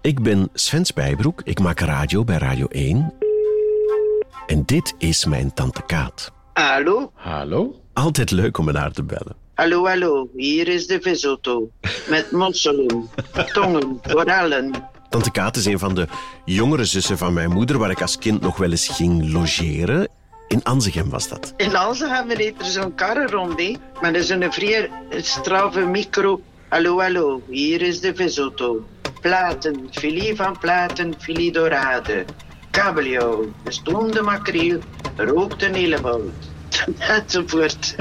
Ik ben Sven Spijbroek, ik maak radio bij Radio 1. En dit is mijn tante Kaat. Hallo? Hallo? Altijd leuk om met haar te bellen. Hallo, hallo. Hier is de visauto. Met mosselen, tongen, korallen. Tante Kaat is een van de jongere zussen van mijn moeder, waar ik als kind nog wel eens ging logeren. In Anzegem was dat. In Alzheimer heeft er zo'n karre rond, hè. Maar dat is een vrij straffe micro. Hallo, hallo. Hier is de visauto. Platen, filet van platen, filet dorade. Kabeljauw, gestoomde makreel, rookte helebout. Enzovoort.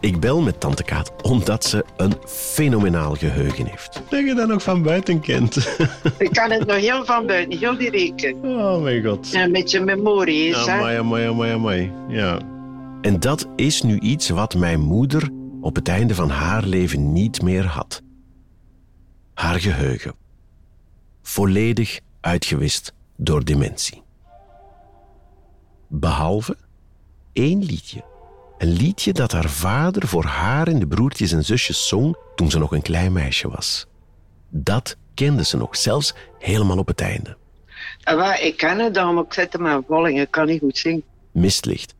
Ik bel met tante Kaat omdat ze een fenomenaal geheugen heeft. Dat je dat nog van buiten kent. Ik kan het nog heel van buiten, heel die reken. Oh mijn god. En met je memorie, is hè? Amai, amai, amai, amai. Ja. En dat is nu iets wat mijn moeder op het einde van haar leven niet meer had. Haar geheugen. Volledig uitgewist door dementie. Behalve één liedje. Een liedje dat haar vader voor haar en de broertjes en zusjes zong toen ze nog een klein meisje was. Dat kende ze nog, zelfs helemaal op het einde. Ah, ik ken het dan, maar ik zet hem aan. Ik kan niet goed zingen. Mistlicht.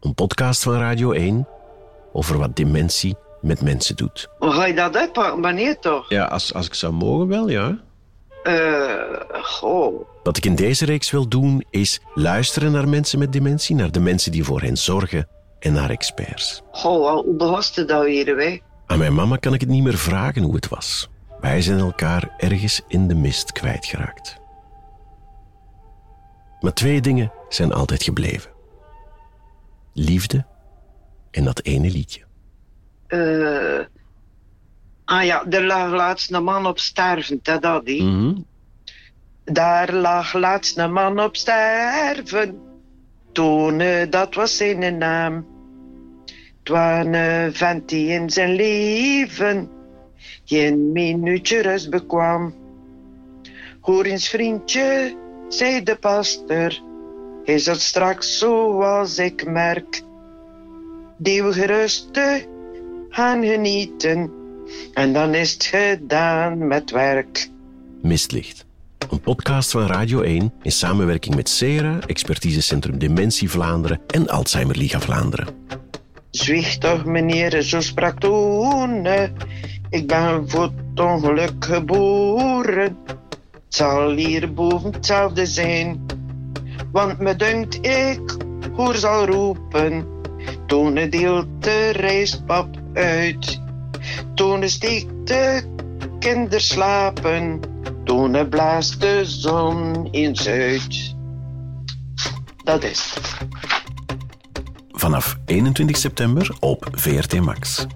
Een podcast van Radio 1 over wat dementie met mensen doet. Hoe ga je dat uitpakken? Wanneer toch? Ja, als, als ik zou mogen wel, ja. Eh, goh. Wat ik in deze reeks wil doen, is luisteren naar mensen met dementie, naar de mensen die voor hen zorgen en naar experts. Goh, hoe begoste dat weer, hè? Aan mijn mama kan ik het niet meer vragen hoe het was. Wij zijn elkaar ergens in de mist kwijtgeraakt. Maar twee dingen zijn altijd gebleven: liefde en dat ene liedje. Eh, ah ja, er lag laatst een man op sterven, dat hè? Mhm. Daar lag laatst een man op sterven. Toen, eh, dat was zijn naam. Het was een vent die in zijn leven geen minuutje rust bekwam. Hoor eens vriendje, zei de pastor, hij zat straks zoals ik merk. Die gerusten gaan genieten en dan is het gedaan met werk. Mistlicht. Een podcast van Radio 1 in samenwerking met CERA, Expertisecentrum Dementie Vlaanderen en Alzheimer Liga Vlaanderen. Zwicht toch, meneer, zo sprak toen. Ik ben voor het ongeluk geboren. Het zal hier boven hetzelfde zijn. Want me dunkt ik hoor zal roepen. Toen deelt de rijstpap uit. Toen steekt de kinder slapen. Toen blaast de zon in zuid. Dat is het. Vanaf 21 september op VRT Max.